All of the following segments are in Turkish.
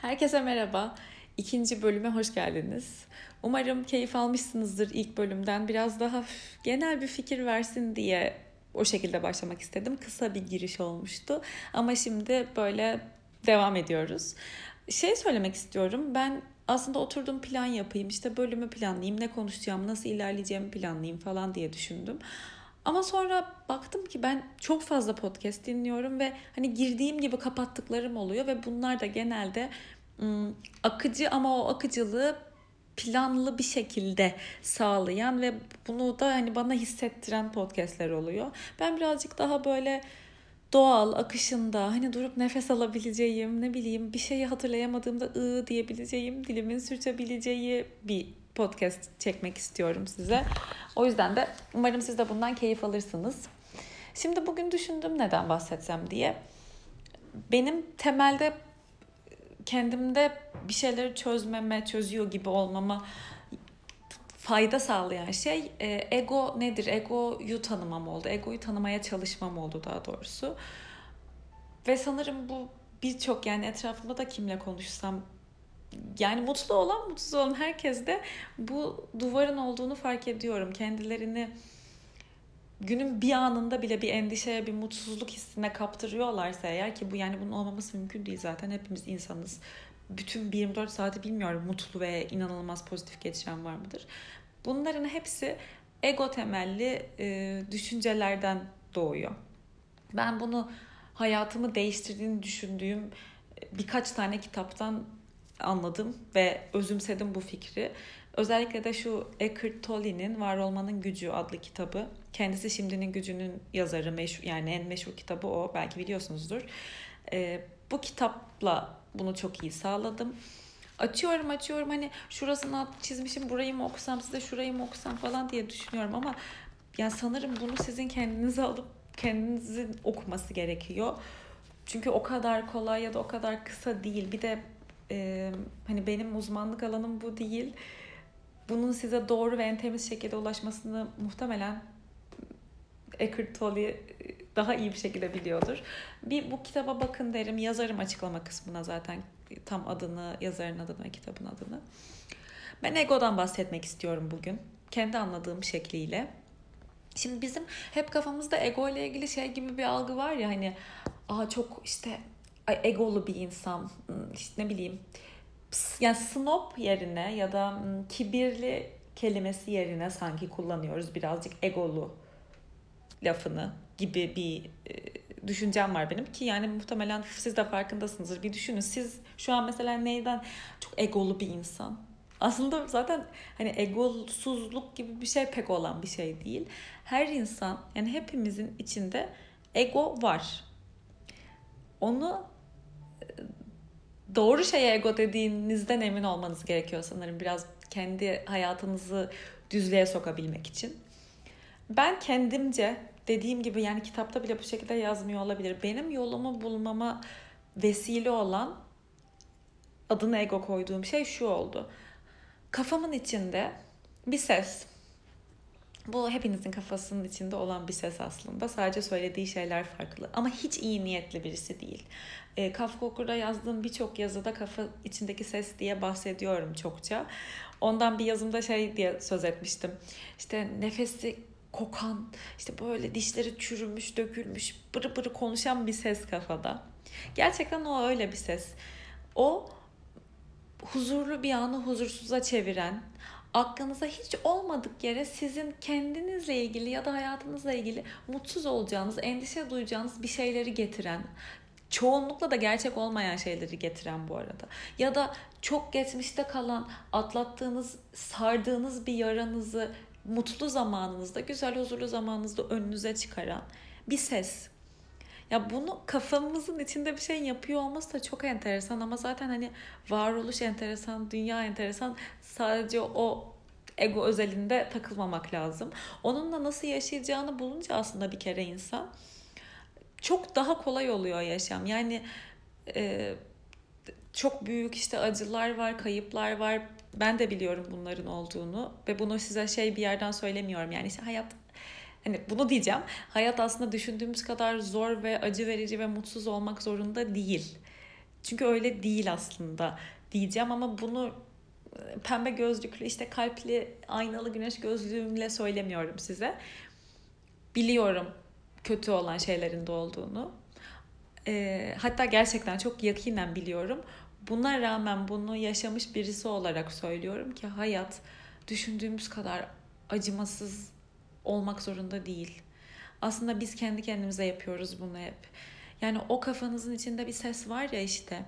Herkese merhaba. İkinci bölüme hoş geldiniz. Umarım keyif almışsınızdır ilk bölümden. Biraz daha genel bir fikir versin diye o şekilde başlamak istedim. Kısa bir giriş olmuştu. Ama şimdi böyle devam ediyoruz. Şey söylemek istiyorum. Ben aslında oturdum plan yapayım. işte bölümü planlayayım. Ne konuşacağım, nasıl ilerleyeceğimi planlayayım falan diye düşündüm. Ama sonra baktım ki ben çok fazla podcast dinliyorum ve hani girdiğim gibi kapattıklarım oluyor ve bunlar da genelde ım, akıcı ama o akıcılığı planlı bir şekilde sağlayan ve bunu da hani bana hissettiren podcastler oluyor. Ben birazcık daha böyle doğal akışında hani durup nefes alabileceğim ne bileyim bir şeyi hatırlayamadığımda ı diyebileceğim dilimin sürtebileceği bir podcast çekmek istiyorum size. O yüzden de umarım siz de bundan keyif alırsınız. Şimdi bugün düşündüm neden bahsetsem diye. Benim temelde kendimde bir şeyleri çözmeme, çözüyor gibi olmama fayda sağlayan şey e, ego nedir? Egoyu tanımam oldu. Egoyu tanımaya çalışmam oldu daha doğrusu. Ve sanırım bu birçok yani etrafımda da kimle konuşsam yani mutlu olan mutsuz olan herkes de bu duvarın olduğunu fark ediyorum. Kendilerini günün bir anında bile bir endişeye, bir mutsuzluk hissine kaptırıyorlarsa eğer ki bu yani bunun olmaması mümkün değil zaten hepimiz insanız. Bütün 24 saati bilmiyorum mutlu ve inanılmaz pozitif geçiren var mıdır? Bunların hepsi ego temelli e, düşüncelerden doğuyor. Ben bunu hayatımı değiştirdiğini düşündüğüm birkaç tane kitaptan anladım ve özümsedim bu fikri. Özellikle de şu Eckhart Tolle'nin Var Olmanın Gücü adlı kitabı. Kendisi Şimdinin Gücü'nün yazarı, meşhur, yani en meşhur kitabı o. Belki biliyorsunuzdur. Ee, bu kitapla bunu çok iyi sağladım. Açıyorum açıyorum hani şurasını alt çizmişim burayı mı okusam size şurayı mı okusam falan diye düşünüyorum ama yani sanırım bunu sizin kendinize alıp kendinizin okuması gerekiyor. Çünkü o kadar kolay ya da o kadar kısa değil. Bir de e, hani benim uzmanlık alanım bu değil. Bunun size doğru ve en temiz şekilde ulaşmasını muhtemelen Eckhart Tolle daha iyi bir şekilde biliyordur. Bir bu kitaba bakın derim. Yazarım açıklama kısmına zaten tam adını, yazarın adını ve kitabın adını. Ben egodan bahsetmek istiyorum bugün. Kendi anladığım şekliyle. Şimdi bizim hep kafamızda ego ile ilgili şey gibi bir algı var ya hani aa çok işte egolu bir insan işte ne bileyim yani snob yerine ya da kibirli kelimesi yerine sanki kullanıyoruz birazcık egolu lafını gibi bir düşüncem var benim ki yani muhtemelen siz de farkındasınızdır. Bir düşünün siz şu an mesela neyden çok egolu bir insan. Aslında zaten hani egosuzluk gibi bir şey pek olan bir şey değil. Her insan yani hepimizin içinde ego var. Onu doğru şeye ego dediğinizden emin olmanız gerekiyor sanırım biraz kendi hayatınızı düzlüğe sokabilmek için. Ben kendimce dediğim gibi yani kitapta bile bu şekilde yazmıyor olabilir. Benim yolumu bulmama vesile olan adını ego koyduğum şey şu oldu. Kafamın içinde bir ses. Bu hepinizin kafasının içinde olan bir ses aslında. Sadece söylediği şeyler farklı. Ama hiç iyi niyetli birisi değil. E, Kafka Okur'da yazdığım birçok yazıda kafa içindeki ses diye bahsediyorum çokça. Ondan bir yazımda şey diye söz etmiştim. İşte nefesi kokan, işte böyle dişleri çürümüş, dökülmüş, bırı bırı konuşan bir ses kafada. Gerçekten o öyle bir ses. O huzurlu bir anı huzursuza çeviren, aklınıza hiç olmadık yere sizin kendinizle ilgili ya da hayatınızla ilgili mutsuz olacağınız, endişe duyacağınız bir şeyleri getiren, çoğunlukla da gerçek olmayan şeyleri getiren bu arada. Ya da çok geçmişte kalan, atlattığınız, sardığınız bir yaranızı mutlu zamanınızda, güzel huzurlu zamanınızda önünüze çıkaran bir ses. Ya bunu kafamızın içinde bir şey yapıyor olması da çok enteresan ama zaten hani varoluş enteresan, dünya enteresan. Sadece o ego özelinde takılmamak lazım. Onunla nasıl yaşayacağını bulunca aslında bir kere insan çok daha kolay oluyor yaşam. Yani e, çok büyük işte acılar var, kayıplar var. Ben de biliyorum bunların olduğunu ve bunu size şey bir yerden söylemiyorum. Yani işte hayat hani bunu diyeceğim. Hayat aslında düşündüğümüz kadar zor ve acı verici ve mutsuz olmak zorunda değil. Çünkü öyle değil aslında diyeceğim ama bunu e, pembe gözlüklü işte kalpli aynalı güneş gözlüğümle söylemiyorum size. Biliyorum kötü olan şeylerin de olduğunu. E, hatta gerçekten çok yakinen biliyorum. Buna rağmen bunu yaşamış birisi olarak söylüyorum ki hayat düşündüğümüz kadar acımasız olmak zorunda değil. Aslında biz kendi kendimize yapıyoruz bunu hep. Yani o kafanızın içinde bir ses var ya işte.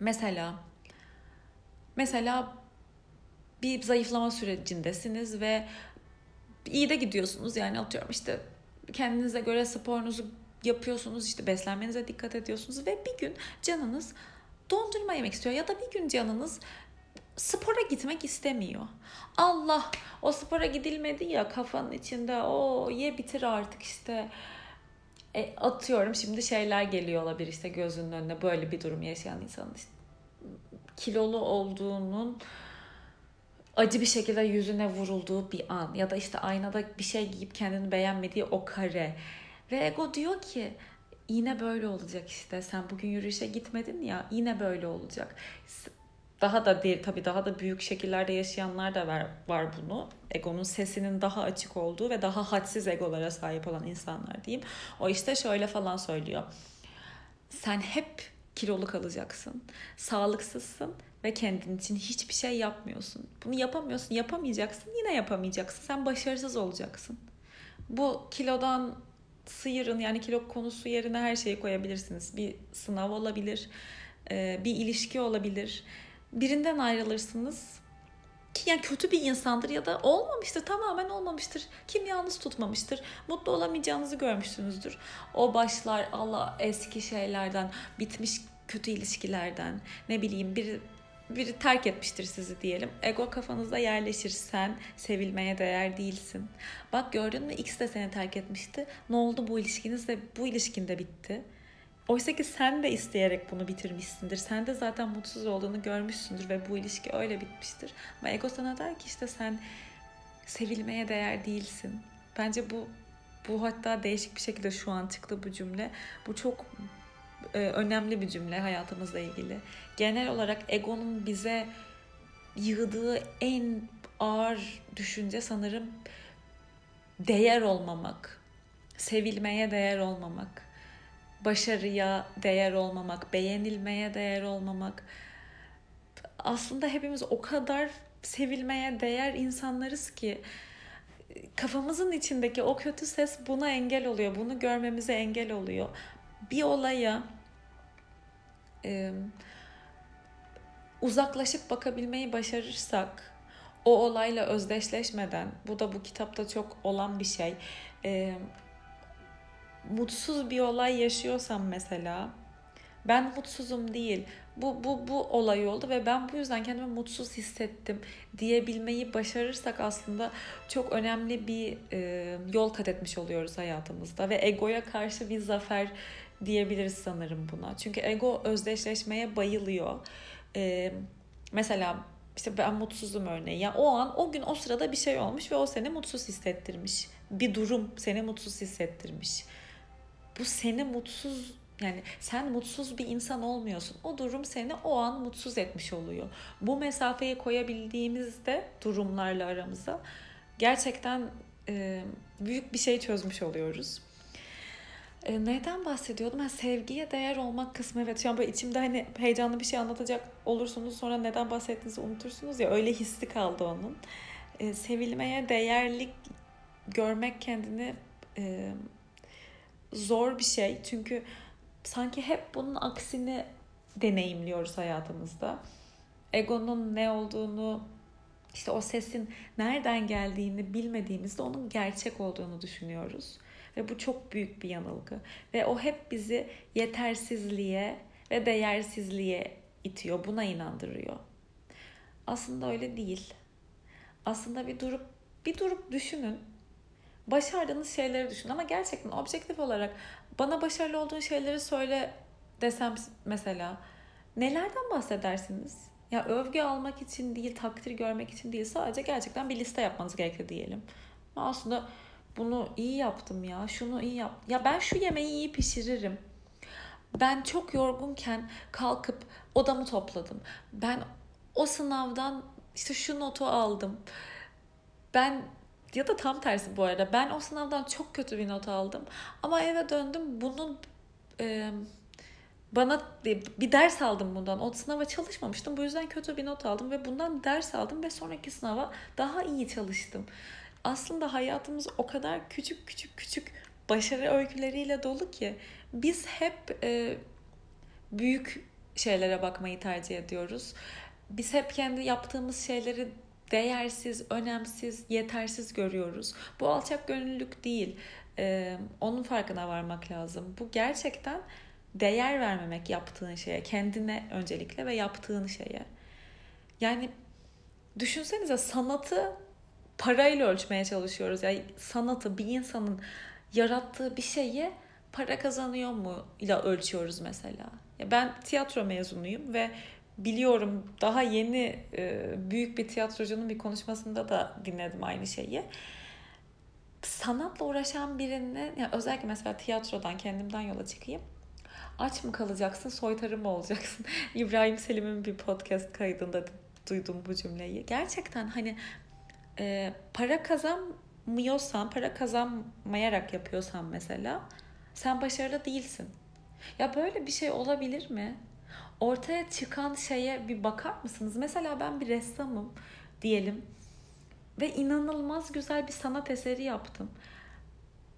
Mesela mesela bir zayıflama sürecindesiniz ve iyi de gidiyorsunuz yani atıyorum işte kendinize göre sporunuzu yapıyorsunuz işte beslenmenize dikkat ediyorsunuz ve bir gün canınız dondurma yemek istiyor ya da bir gün canınız spora gitmek istemiyor. Allah o spora gidilmedi ya kafanın içinde o ye bitir artık işte. E, atıyorum şimdi şeyler geliyor olabilir işte gözünün önüne böyle bir durum yaşayan insanın işte kilolu olduğunun acı bir şekilde yüzüne vurulduğu bir an ya da işte aynada bir şey giyip kendini beğenmediği o kare. Ve ego diyor ki yine böyle olacak işte. Sen bugün yürüyüşe gitmedin ya yine böyle olacak daha da değil tabii daha da büyük şekillerde yaşayanlar da var, var bunu. Egonun sesinin daha açık olduğu ve daha hadsiz egolara sahip olan insanlar diyeyim. O işte şöyle falan söylüyor. Sen hep kilolu kalacaksın. Sağlıksızsın ve kendin için hiçbir şey yapmıyorsun. Bunu yapamıyorsun, yapamayacaksın, yine yapamayacaksın. Sen başarısız olacaksın. Bu kilodan sıyırın yani kilo konusu yerine her şeyi koyabilirsiniz. Bir sınav olabilir, bir ilişki olabilir birinden ayrılırsınız ki yani kötü bir insandır ya da olmamıştır tamamen olmamıştır kimyanız tutmamıştır mutlu olamayacağınızı görmüşsünüzdür o başlar Allah eski şeylerden bitmiş kötü ilişkilerden ne bileyim bir biri terk etmiştir sizi diyelim. Ego kafanızda yerleşir. Sen sevilmeye değer değilsin. Bak gördün mü X de seni terk etmişti. Ne oldu bu ilişkiniz de bu ilişkinde bitti. Oysa ki sen de isteyerek bunu bitirmişsindir. Sen de zaten mutsuz olduğunu görmüşsündür ve bu ilişki öyle bitmiştir. Ama ego sana der ki işte sen sevilmeye değer değilsin. Bence bu bu hatta değişik bir şekilde şu an çıktı bu cümle. Bu çok e, önemli bir cümle hayatımızla ilgili. Genel olarak egonun bize yığdığı en ağır düşünce sanırım değer olmamak, sevilmeye değer olmamak başarıya değer olmamak, beğenilmeye değer olmamak. Aslında hepimiz o kadar sevilmeye değer insanlarız ki kafamızın içindeki o kötü ses buna engel oluyor. Bunu görmemize engel oluyor. Bir olaya e, uzaklaşıp bakabilmeyi başarırsak o olayla özdeşleşmeden bu da bu kitapta çok olan bir şey. E, mutsuz bir olay yaşıyorsam mesela ben mutsuzum değil. Bu bu bu olay oldu ve ben bu yüzden kendimi mutsuz hissettim diyebilmeyi başarırsak aslında çok önemli bir e, yol kat etmiş oluyoruz hayatımızda ve egoya karşı bir zafer diyebiliriz sanırım buna. Çünkü ego özdeşleşmeye bayılıyor. E, mesela işte ben mutsuzum örneği. Ya o an o gün o sırada bir şey olmuş ve o seni mutsuz hissettirmiş. Bir durum seni mutsuz hissettirmiş bu seni mutsuz yani sen mutsuz bir insan olmuyorsun. O durum seni o an mutsuz etmiş oluyor. Bu mesafeyi koyabildiğimizde durumlarla aramıza gerçekten e, büyük bir şey çözmüş oluyoruz. E, neden bahsediyordum? Ha, sevgiye değer olmak kısmı evet. Şu an böyle içimde hani heyecanlı bir şey anlatacak olursunuz sonra neden bahsettiğinizi unutursunuz ya öyle hissi kaldı onun. E, sevilmeye değerlik görmek kendini e, zor bir şey. Çünkü sanki hep bunun aksini deneyimliyoruz hayatımızda. Egonun ne olduğunu, işte o sesin nereden geldiğini bilmediğimizde onun gerçek olduğunu düşünüyoruz. Ve bu çok büyük bir yanılgı. Ve o hep bizi yetersizliğe ve değersizliğe itiyor. Buna inandırıyor. Aslında öyle değil. Aslında bir durup bir durup düşünün başardığınız şeyleri düşün ama gerçekten objektif olarak bana başarılı olduğun şeyleri söyle desem mesela nelerden bahsedersiniz? Ya övgü almak için değil, takdir görmek için değil sadece gerçekten bir liste yapmanız gerekir diyelim. Aslında bunu iyi yaptım ya, şunu iyi yap. Ya ben şu yemeği iyi pişiririm. Ben çok yorgunken kalkıp odamı topladım. Ben o sınavdan işte şu notu aldım. Ben ya da tam tersi bu arada. Ben o sınavdan çok kötü bir not aldım. Ama eve döndüm. Bunun e, bana bir ders aldım bundan. O sınava çalışmamıştım. Bu yüzden kötü bir not aldım ve bundan ders aldım ve sonraki sınava daha iyi çalıştım. Aslında hayatımız o kadar küçük küçük küçük başarı öyküleriyle dolu ki biz hep e, büyük şeylere bakmayı tercih ediyoruz. Biz hep kendi yaptığımız şeyleri değersiz, önemsiz, yetersiz görüyoruz. Bu alçak gönüllülük değil. Ee, onun farkına varmak lazım. Bu gerçekten değer vermemek yaptığın şeye, kendine öncelikle ve yaptığın şeye. Yani düşünsenize sanatı parayla ölçmeye çalışıyoruz. Yani sanatı bir insanın yarattığı bir şeyi para kazanıyor mu ile ölçüyoruz mesela. Ya ben tiyatro mezunuyum ve biliyorum daha yeni e, büyük bir tiyatrocunun bir konuşmasında da dinledim aynı şeyi. Sanatla uğraşan birinin yani özellikle mesela tiyatrodan kendimden yola çıkayım. Aç mı kalacaksın, soytarı mı olacaksın? İbrahim Selim'in bir podcast kaydında duydum bu cümleyi. Gerçekten hani e, para kazanmıyorsan, para kazanmayarak yapıyorsan mesela sen başarılı değilsin. Ya böyle bir şey olabilir mi? Ortaya çıkan şeye bir bakar mısınız? Mesela ben bir ressamım diyelim ve inanılmaz güzel bir sanat eseri yaptım.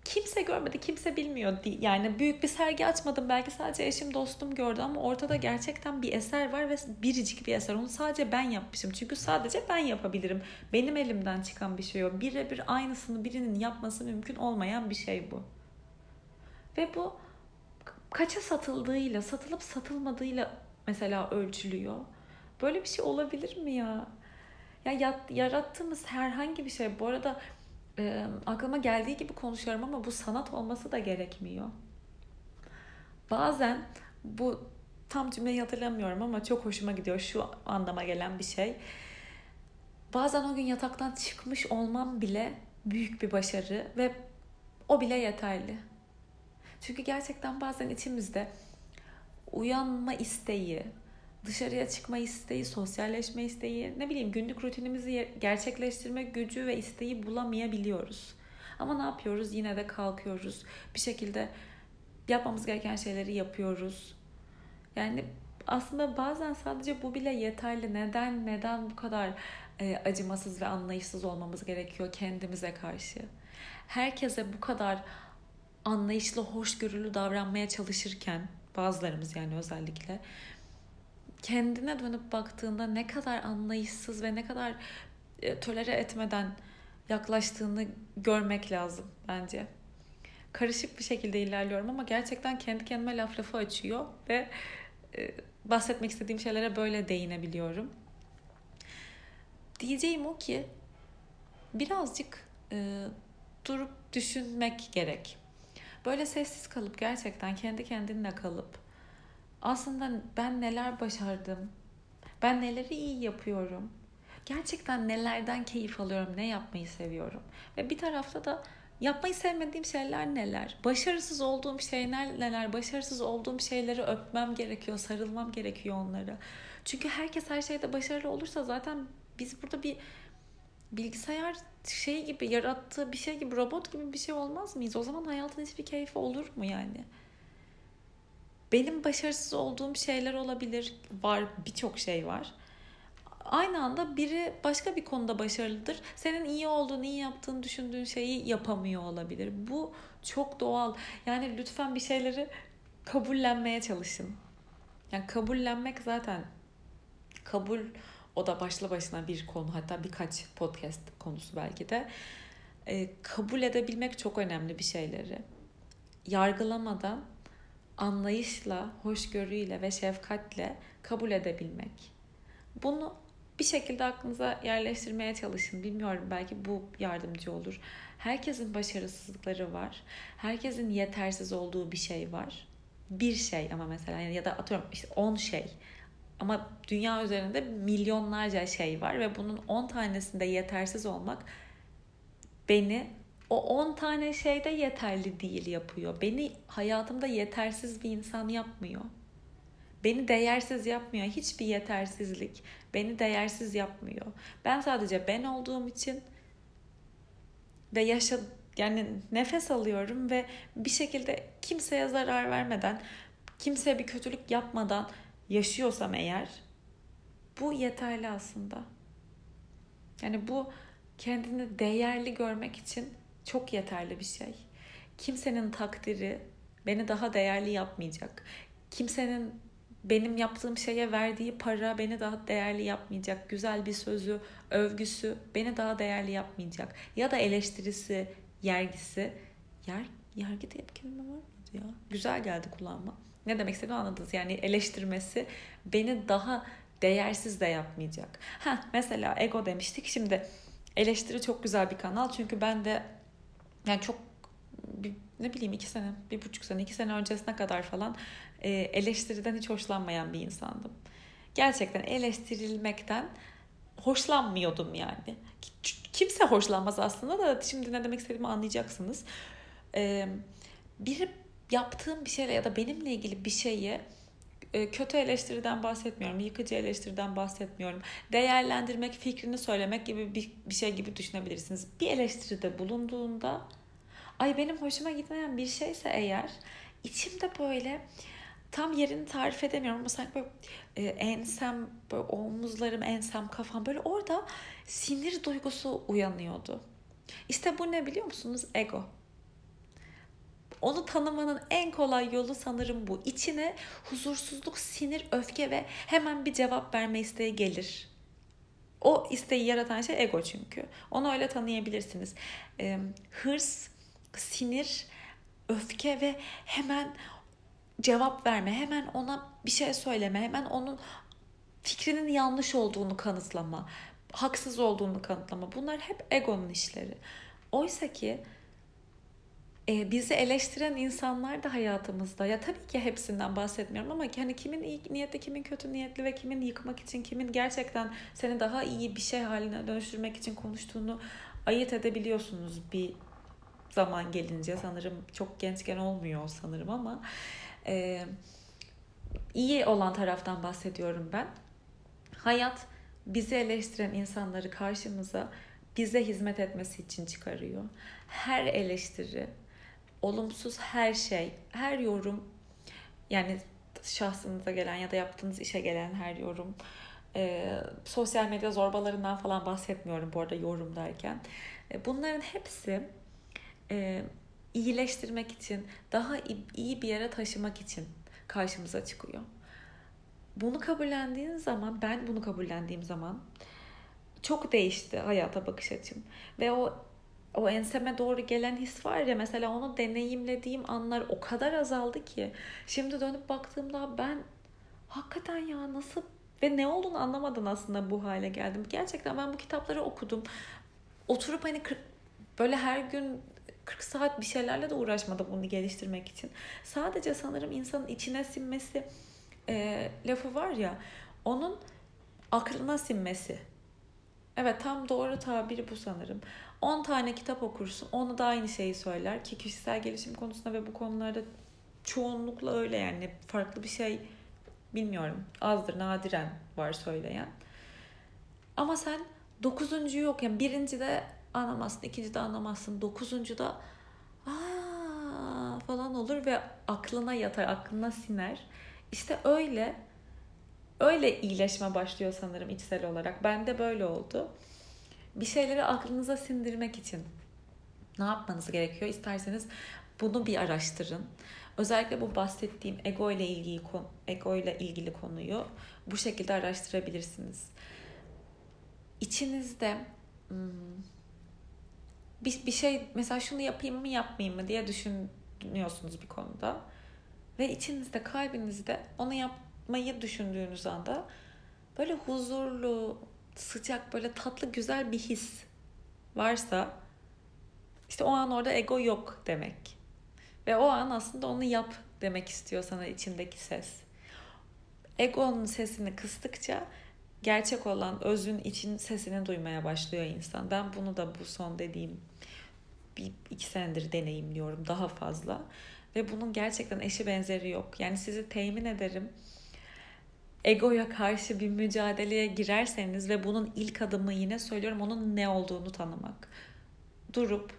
Kimse görmedi, kimse bilmiyor. Yani büyük bir sergi açmadım. Belki sadece eşim, dostum gördü ama ortada gerçekten bir eser var ve biricik bir eser. Onu sadece ben yapmışım. Çünkü sadece ben yapabilirim. Benim elimden çıkan bir şey o. Birebir aynısını birinin yapması mümkün olmayan bir şey bu. Ve bu kaça satıldığıyla, satılıp satılmadığıyla mesela ölçülüyor. Böyle bir şey olabilir mi ya? Ya yarattığımız herhangi bir şey bu arada e, aklıma geldiği gibi konuşuyorum ama bu sanat olması da gerekmiyor. Bazen bu tam cümleyi hatırlamıyorum ama çok hoşuma gidiyor şu anlama gelen bir şey. Bazen o gün yataktan çıkmış olmam bile büyük bir başarı ve o bile yeterli. Çünkü gerçekten bazen içimizde uyanma isteği, dışarıya çıkma isteği, sosyalleşme isteği, ne bileyim günlük rutinimizi gerçekleştirme gücü ve isteği bulamayabiliyoruz. Ama ne yapıyoruz? Yine de kalkıyoruz. Bir şekilde yapmamız gereken şeyleri yapıyoruz. Yani aslında bazen sadece bu bile yeterli. Neden neden bu kadar e, acımasız ve anlayışsız olmamız gerekiyor kendimize karşı? Herkese bu kadar anlayışlı, hoşgörülü davranmaya çalışırken bazılarımız yani özellikle kendine dönüp baktığında ne kadar anlayışsız ve ne kadar e, tolere etmeden yaklaştığını görmek lazım bence. Karışık bir şekilde ilerliyorum ama gerçekten kendi kendime laf lafı açıyor ve e, bahsetmek istediğim şeylere böyle değinebiliyorum. Diyeceğim o ki birazcık e, durup düşünmek gerek. Böyle sessiz kalıp gerçekten kendi kendinle kalıp aslında ben neler başardım? Ben neleri iyi yapıyorum? Gerçekten nelerden keyif alıyorum? Ne yapmayı seviyorum? Ve bir tarafta da yapmayı sevmediğim şeyler neler? Başarısız olduğum şeyler neler? Başarısız olduğum şeyleri öpmem gerekiyor, sarılmam gerekiyor onlara. Çünkü herkes her şeyde başarılı olursa zaten biz burada bir bilgisayar şey gibi yarattığı bir şey gibi robot gibi bir şey olmaz mıyız? O zaman hayatın hiçbir keyfi olur mu yani? Benim başarısız olduğum şeyler olabilir. Var birçok şey var. Aynı anda biri başka bir konuda başarılıdır. Senin iyi olduğunu, iyi yaptığını düşündüğün şeyi yapamıyor olabilir. Bu çok doğal. Yani lütfen bir şeyleri kabullenmeye çalışın. Yani kabullenmek zaten kabul o da başlı başına bir konu hatta birkaç podcast konusu belki de. E, kabul edebilmek çok önemli bir şeyleri. Yargılamadan anlayışla, hoşgörüyle ve şefkatle kabul edebilmek. Bunu bir şekilde aklınıza yerleştirmeye çalışın. Bilmiyorum belki bu yardımcı olur. Herkesin başarısızlıkları var. Herkesin yetersiz olduğu bir şey var. Bir şey ama mesela ya da atıyorum işte 10 şey. Ama dünya üzerinde milyonlarca şey var ve bunun 10 tanesinde yetersiz olmak beni o 10 tane şeyde yeterli değil yapıyor. Beni hayatımda yetersiz bir insan yapmıyor. Beni değersiz yapmıyor. Hiçbir yetersizlik beni değersiz yapmıyor. Ben sadece ben olduğum için ve yaşa yani nefes alıyorum ve bir şekilde kimseye zarar vermeden, kimseye bir kötülük yapmadan yaşıyorsam eğer bu yeterli aslında. Yani bu kendini değerli görmek için çok yeterli bir şey. Kimsenin takdiri beni daha değerli yapmayacak. Kimsenin benim yaptığım şeye verdiği para beni daha değerli yapmayacak. Güzel bir sözü, övgüsü beni daha değerli yapmayacak. Ya da eleştirisi, yergisi. Yer, yergi diye bir kelime var mıydı ya? Güzel geldi kulağıma. Ne demek istediğimi anladınız. Yani eleştirmesi beni daha değersiz de yapmayacak. Ha mesela ego demiştik. Şimdi eleştiri çok güzel bir kanal. Çünkü ben de yani çok bir, ne bileyim iki sene, bir buçuk sene, iki sene öncesine kadar falan e, eleştiriden hiç hoşlanmayan bir insandım. Gerçekten eleştirilmekten hoşlanmıyordum yani. Kimse hoşlanmaz aslında da şimdi ne demek istediğimi anlayacaksınız. E, bir yaptığım bir şeyle ya da benimle ilgili bir şeyi e, kötü eleştiriden bahsetmiyorum, yıkıcı eleştiriden bahsetmiyorum. Değerlendirmek, fikrini söylemek gibi bir, bir şey gibi düşünebilirsiniz. Bir eleştiride bulunduğunda ay benim hoşuma gitmeyen bir şeyse eğer içimde böyle tam yerini tarif edemiyorum ama sanki böyle e, ensem, böyle omuzlarım, ensem, kafam böyle orada sinir duygusu uyanıyordu. İşte bu ne biliyor musunuz? Ego. Onu tanımanın en kolay yolu sanırım bu. İçine huzursuzluk, sinir, öfke ve hemen bir cevap verme isteği gelir. O isteği yaratan şey ego çünkü. Onu öyle tanıyabilirsiniz. Ee, hırs, sinir, öfke ve hemen cevap verme, hemen ona bir şey söyleme, hemen onun fikrinin yanlış olduğunu kanıtlama, haksız olduğunu kanıtlama. Bunlar hep egonun işleri. Oysa ki e, bizi eleştiren insanlar da hayatımızda. Ya tabii ki hepsinden bahsetmiyorum ama hani kimin iyi niyetli, kimin kötü niyetli ve kimin yıkmak için, kimin gerçekten seni daha iyi bir şey haline dönüştürmek için konuştuğunu ayırt edebiliyorsunuz bir zaman gelince. Sanırım çok gençken olmuyor sanırım ama e, iyi olan taraftan bahsediyorum ben. Hayat bizi eleştiren insanları karşımıza bize hizmet etmesi için çıkarıyor. Her eleştiri olumsuz her şey, her yorum yani şahsınıza gelen ya da yaptığınız işe gelen her yorum e, sosyal medya zorbalarından falan bahsetmiyorum bu arada yorum derken. E, bunların hepsi e, iyileştirmek için, daha iyi bir yere taşımak için karşımıza çıkıyor. Bunu kabullendiğin zaman, ben bunu kabullendiğim zaman çok değişti hayata bakış açım. Ve o o enseme doğru gelen his var ya mesela onu deneyimlediğim anlar o kadar azaldı ki şimdi dönüp baktığımda ben hakikaten ya nasıl ve ne olduğunu anlamadan aslında bu hale geldim. Gerçekten ben bu kitapları okudum. Oturup hani 40, böyle her gün 40 saat bir şeylerle de uğraşmadım bunu geliştirmek için. Sadece sanırım insanın içine sinmesi e, lafı var ya onun aklına sinmesi. Evet tam doğru tabiri bu sanırım. 10 tane kitap okursun. Onu da aynı şeyi söyler ki kişisel gelişim konusunda ve bu konularda çoğunlukla öyle yani farklı bir şey bilmiyorum. Azdır nadiren var söyleyen. Ama sen dokuzuncuyu yok yani birinci de anlamazsın, ikinci de anlamazsın, dokuzuncu da aa falan olur ve aklına yatar, aklına siner. İşte öyle öyle iyileşme başlıyor sanırım içsel olarak. Bende böyle oldu bir şeyleri aklınıza sindirmek için ne yapmanız gerekiyor? İsterseniz bunu bir araştırın. Özellikle bu bahsettiğim ego ile ilgili ego ile ilgili konuyu bu şekilde araştırabilirsiniz. İçinizde hmm, bir, bir şey mesela şunu yapayım mı yapmayayım mı diye düşünüyorsunuz bir konuda ve içinizde kalbinizde onu yapmayı düşündüğünüz anda böyle huzurlu, sıcak böyle tatlı güzel bir his varsa işte o an orada ego yok demek. Ve o an aslında onu yap demek istiyor sana içindeki ses. Egonun sesini kıstıkça gerçek olan özün için sesini duymaya başlıyor insan. Ben bunu da bu son dediğim bir iki senedir deneyimliyorum daha fazla. Ve bunun gerçekten eşi benzeri yok. Yani sizi temin ederim egoya karşı bir mücadeleye girerseniz ve bunun ilk adımı yine söylüyorum onun ne olduğunu tanımak. Durup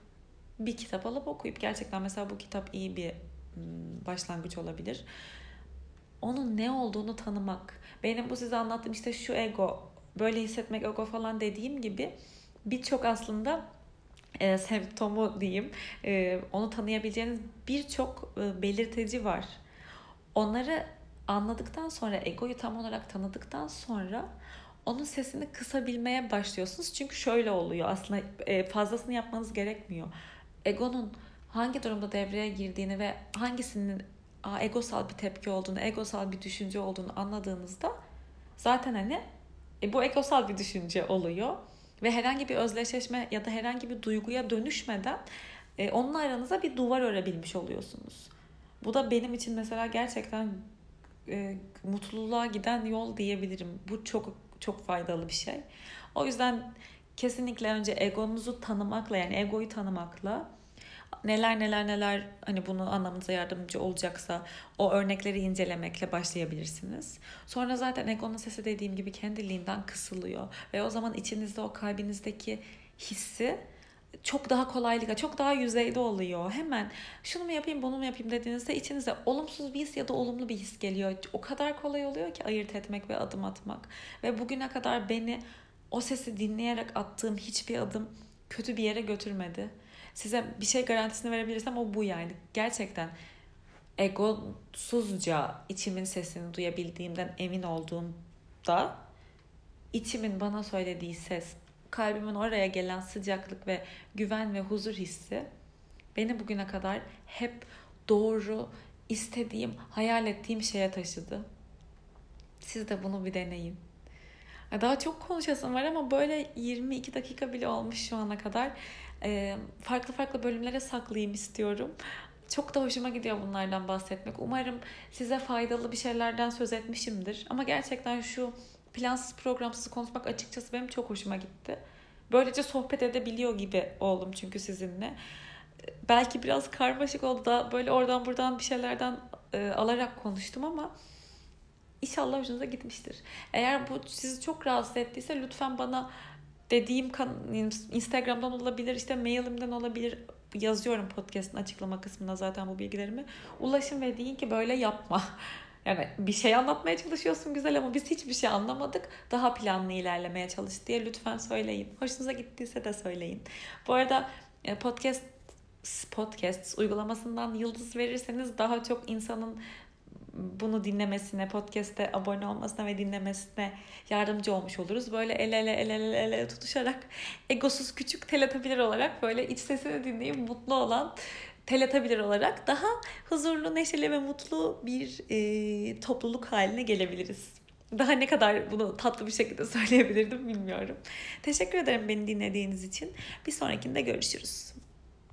bir kitap alıp okuyup gerçekten mesela bu kitap iyi bir hmm, başlangıç olabilir. Onun ne olduğunu tanımak. Benim bu size anlattığım işte şu ego, böyle hissetmek ego falan dediğim gibi birçok aslında e, semptomu diyeyim. E, onu tanıyabileceğiniz birçok e, belirteci var. Onları anladıktan sonra, egoyu tam olarak tanıdıktan sonra onun sesini kısabilmeye başlıyorsunuz. Çünkü şöyle oluyor aslında e, fazlasını yapmanız gerekmiyor. Egonun hangi durumda devreye girdiğini ve hangisinin egosal bir tepki olduğunu, egosal bir düşünce olduğunu anladığınızda zaten hani e, bu egosal bir düşünce oluyor. Ve herhangi bir özdeşleşme ya da herhangi bir duyguya dönüşmeden e, onunla aranıza bir duvar örebilmiş oluyorsunuz. Bu da benim için mesela gerçekten e, mutluluğa giden yol diyebilirim. Bu çok çok faydalı bir şey. O yüzden kesinlikle önce egonuzu tanımakla yani egoyu tanımakla neler neler neler hani bunu anlamınıza yardımcı olacaksa o örnekleri incelemekle başlayabilirsiniz. Sonra zaten egonun sesi dediğim gibi kendiliğinden kısılıyor ve o zaman içinizde o kalbinizdeki hissi çok daha kolaylıkla, çok daha yüzeyde oluyor. Hemen şunu mu yapayım, bunu mu yapayım dediğinizde içinize olumsuz bir his ya da olumlu bir his geliyor. O kadar kolay oluyor ki ayırt etmek ve adım atmak. Ve bugüne kadar beni o sesi dinleyerek attığım hiçbir adım kötü bir yere götürmedi. Size bir şey garantisini verebilirsem o bu yani. Gerçekten egosuzca içimin sesini duyabildiğimden emin olduğumda içimin bana söylediği ses kalbimin oraya gelen sıcaklık ve güven ve huzur hissi beni bugüne kadar hep doğru, istediğim, hayal ettiğim şeye taşıdı. Siz de bunu bir deneyin. Daha çok konuşasım var ama böyle 22 dakika bile olmuş şu ana kadar. farklı farklı bölümlere saklayayım istiyorum. Çok da hoşuma gidiyor bunlardan bahsetmek. Umarım size faydalı bir şeylerden söz etmişimdir. Ama gerçekten şu plansız programsız konuşmak açıkçası benim çok hoşuma gitti. Böylece sohbet edebiliyor gibi oldum çünkü sizinle. Belki biraz karmaşık oldu da böyle oradan buradan bir şeylerden e, alarak konuştum ama inşallah hoşunuza gitmiştir. Eğer bu sizi çok rahatsız ettiyse lütfen bana dediğim Instagram'dan olabilir, işte mailimden olabilir. Yazıyorum podcast'ın açıklama kısmına zaten bu bilgilerimi. Ulaşın ve deyin ki böyle yapma. Yani bir şey anlatmaya çalışıyorsun güzel ama biz hiçbir şey anlamadık. Daha planlı ilerlemeye çalış diye lütfen söyleyin. Hoşunuza gittiyse de söyleyin. Bu arada e, podcast podcast uygulamasından yıldız verirseniz daha çok insanın bunu dinlemesine, podcast'te abone olmasına ve dinlemesine yardımcı olmuş oluruz. Böyle el ele el ele el ele tutuşarak egosuz küçük teletabilir olarak böyle iç sesini dinleyip mutlu olan teletabilir olarak daha huzurlu, neşeli ve mutlu bir e, topluluk haline gelebiliriz. Daha ne kadar bunu tatlı bir şekilde söyleyebilirdim bilmiyorum. Teşekkür ederim beni dinlediğiniz için. Bir sonrakinde görüşürüz.